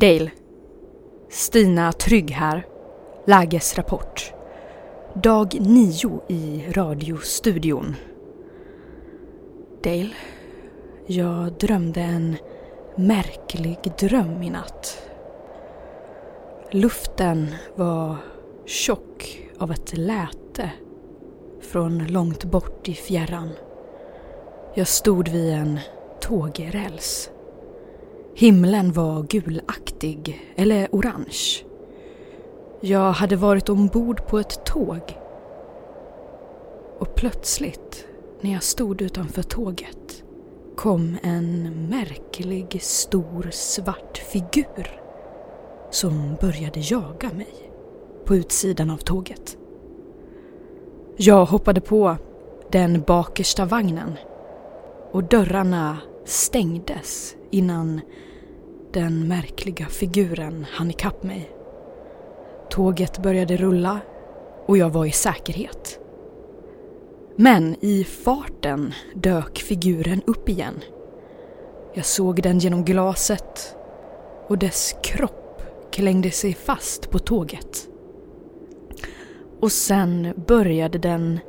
Dale. Stina Trygg här. Lägesrapport. Dag nio i radiostudion. Dale. Jag drömde en märklig dröm i natt. Luften var tjock av ett läte från långt bort i fjärran. Jag stod vid en tågräls. Himlen var gulaktig, eller orange. Jag hade varit ombord på ett tåg. Och plötsligt, när jag stod utanför tåget, kom en märklig stor svart figur som började jaga mig på utsidan av tåget. Jag hoppade på den bakersta vagnen och dörrarna stängdes innan den märkliga figuren hann ikapp mig. Tåget började rulla och jag var i säkerhet. Men i farten dök figuren upp igen. Jag såg den genom glaset och dess kropp klängde sig fast på tåget. Och sen började den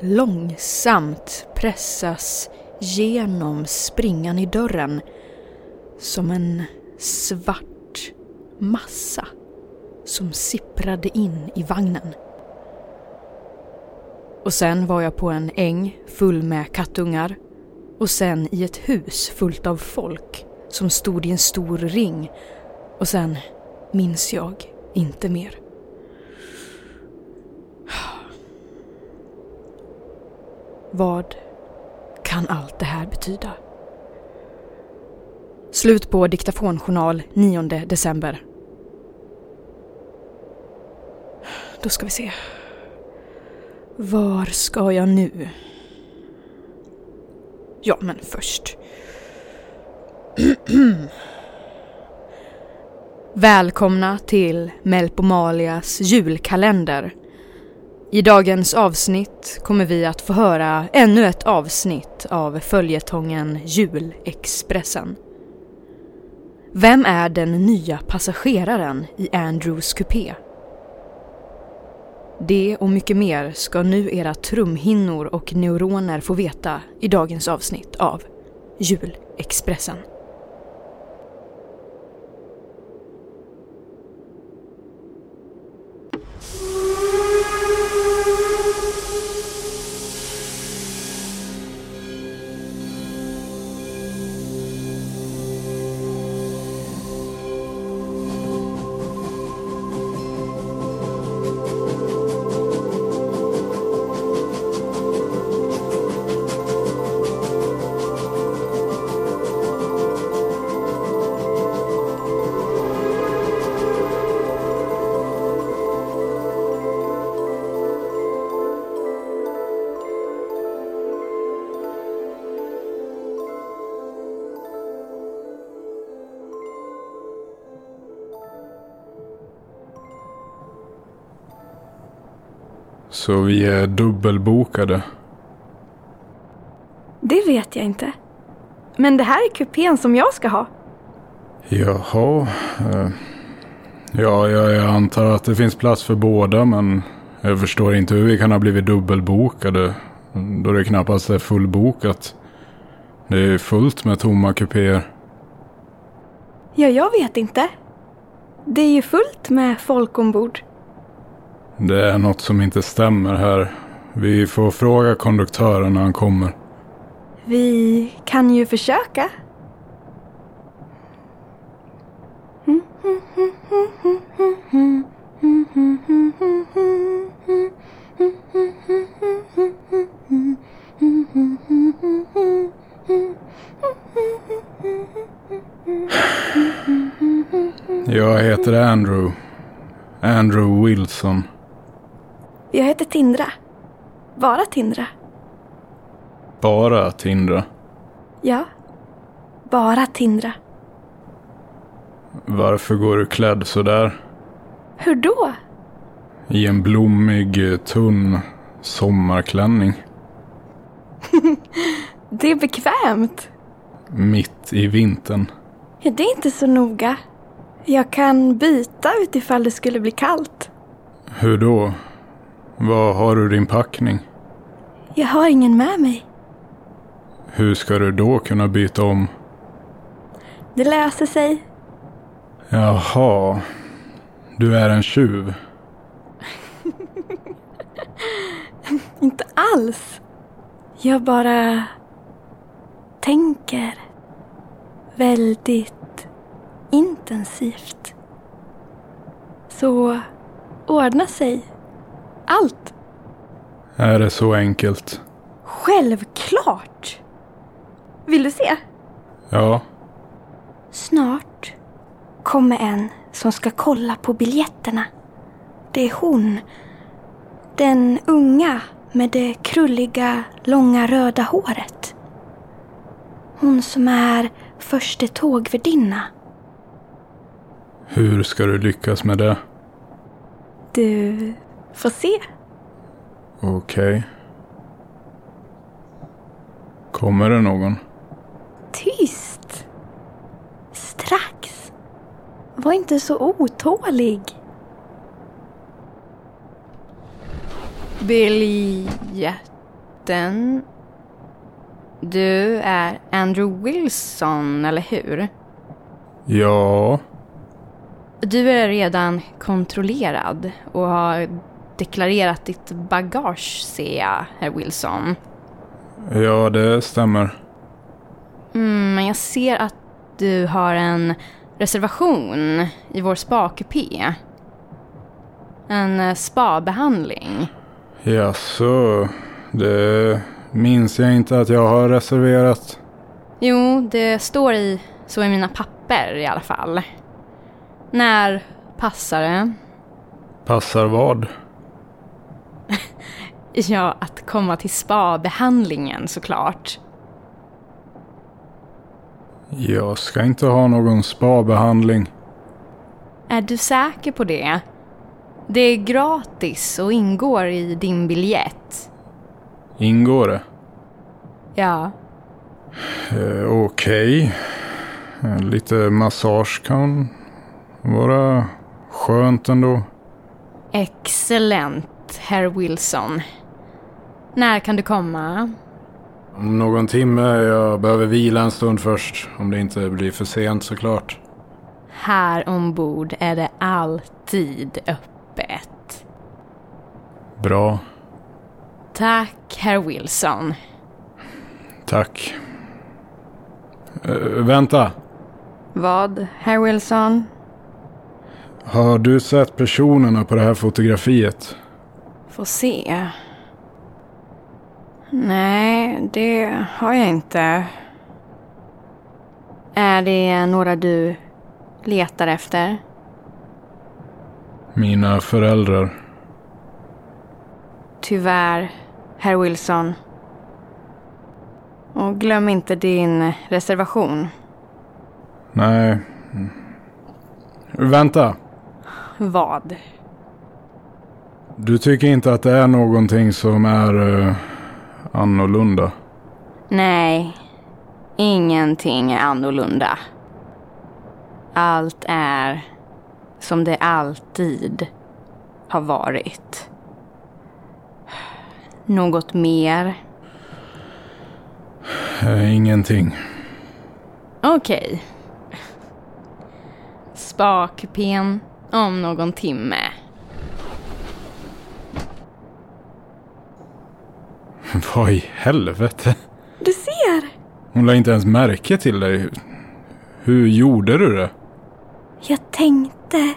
långsamt pressas genom springan i dörren som en svart massa som sipprade in i vagnen. Och sen var jag på en äng full med kattungar och sen i ett hus fullt av folk som stod i en stor ring och sen minns jag inte mer. Vad kan allt det här betyda? Slut på diktafonjournal 9 december. Då ska vi se. Var ska jag nu? Ja, men först. Välkomna till Melpomalias julkalender. I dagens avsnitt kommer vi att få höra ännu ett avsnitt av följetongen Julexpressen. Vem är den nya passageraren i Andrews kupé? Det och mycket mer ska nu era trumhinnor och neuroner få veta i dagens avsnitt av Julexpressen. Så vi är dubbelbokade. Det vet jag inte. Men det här är kupén som jag ska ha. Jaha. eh, Ja, jag, jag antar att det finns plats för båda men jag förstår inte hur vi kan ha blivit dubbelbokade då det knappast är fullbokat. Det är fullt med tomma kupéer. Ja, jag vet inte. Det är ju fullt med folk ombord. Det är något som inte stämmer här. Vi får fråga konduktören när han kommer. Vi kan ju försöka. Jag heter Andrew. Andrew Wilson. Jag heter Tindra. Bara Tindra. Bara Tindra. Ja. Bara Tindra. Varför går du klädd sådär? Hur då? I en blommig, eh, tunn sommarklänning. Det är bekvämt. Mitt i vintern. Ja, det är inte så noga. Jag kan byta utifall det skulle bli kallt. Hur då? Var har du din packning? Jag har ingen med mig. Hur ska du då kunna byta om? Det löser sig. Jaha. Du är en tjuv. Inte alls. Jag bara tänker väldigt intensivt. Så ordna sig allt. Är det så enkelt? Självklart! Vill du se? Ja. Snart kommer en som ska kolla på biljetterna. Det är hon. Den unga med det krulliga, långa röda håret. Hon som är förste tågvärdinna. Hur ska du lyckas med det? Du får se. Okej. Kommer det någon? Tyst! Strax. Var inte så otålig. Biljetten. Du är Andrew Wilson, eller hur? Ja. Du är redan kontrollerad och har deklarerat ditt bagage, ser jag, herr Wilson. Ja, det stämmer. Mm, men jag ser att du har en reservation i vår spakupé. En eh, spabehandling. Jaså, det minns jag inte att jag har reserverat. Jo, det står i så i mina papper i alla fall. När passar det? Passar vad? Ja, att komma till spabehandlingen såklart. Jag ska inte ha någon spabehandling. Är du säker på det? Det är gratis och ingår i din biljett. Ingår det? Ja. Eh, Okej. Eh, Lite massage kan vara skönt ändå. Excellent, herr Wilson. När kan du komma? Om någon timme. Jag behöver vila en stund först. Om det inte blir för sent såklart. Här ombord är det alltid öppet. Bra. Tack, herr Wilson. Tack. Eh, vänta. Vad, herr Wilson? Har du sett personerna på det här fotografiet? Får se. Nej, det har jag inte. Är det några du letar efter? Mina föräldrar. Tyvärr, herr Wilson. Och glöm inte din reservation. Nej. Vänta. Vad? Du tycker inte att det är någonting som är eh, annorlunda? Nej, ingenting är annorlunda. Allt är som det alltid har varit. Något mer? Eh, ingenting. Okej. Spakupén om någon timme. Vad i helvete? Du ser! Hon la inte ens märke till dig. Hur gjorde du det? Jag tänkte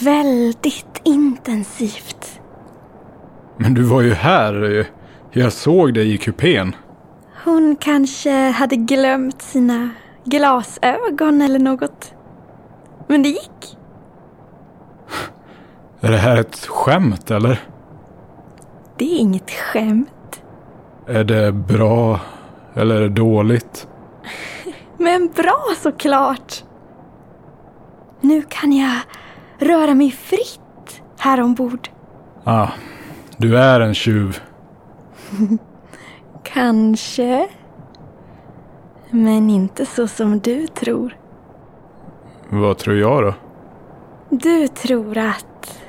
väldigt intensivt. Men du var ju här. Jag såg dig i kupén. Hon kanske hade glömt sina glasögon eller något. Men det gick. Är det här ett skämt eller? Det är inget skämt. Är det bra eller är det dåligt? Men bra såklart. Nu kan jag röra mig fritt här ombord. Ah, du är en tjuv. Kanske. Men inte så som du tror. Vad tror jag då? Du tror att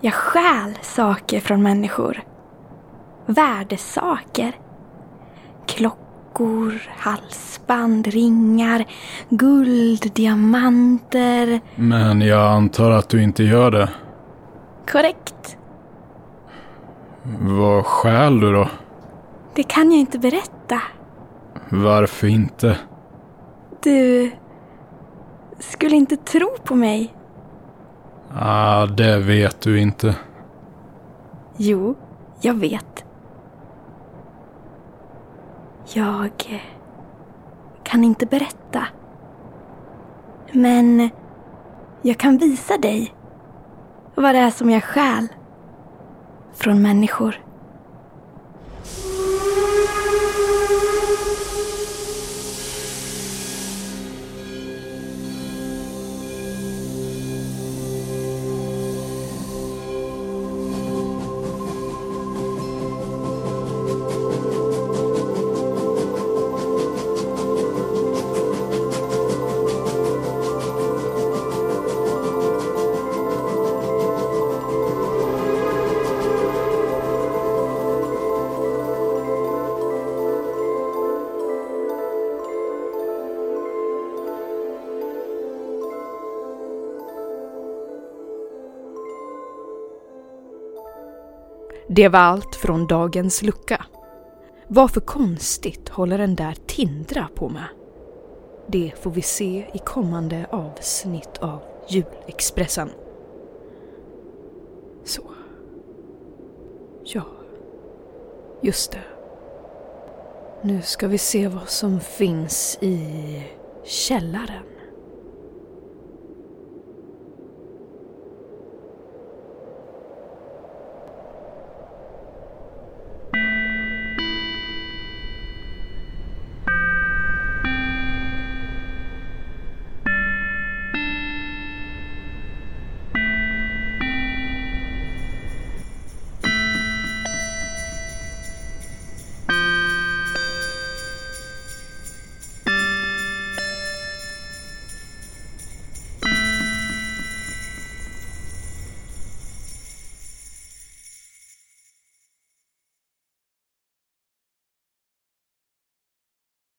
jag stjäl saker från människor. Värdesaker. Klockor, halsband, ringar, guld, diamanter. Men jag antar att du inte gör det. Korrekt. Vad stjäl du då? Det kan jag inte berätta. Varför inte? Du skulle inte tro på mig. Ah, det vet du inte. Jo, jag vet. Jag eh, kan inte berätta. Men jag kan visa dig vad det är som jag stjäl från människor. Det var allt från dagens lucka. Varför konstigt håller den där Tindra på med? Det får vi se i kommande avsnitt av Julexpressen. Så. Ja. Just det. Nu ska vi se vad som finns i källaren.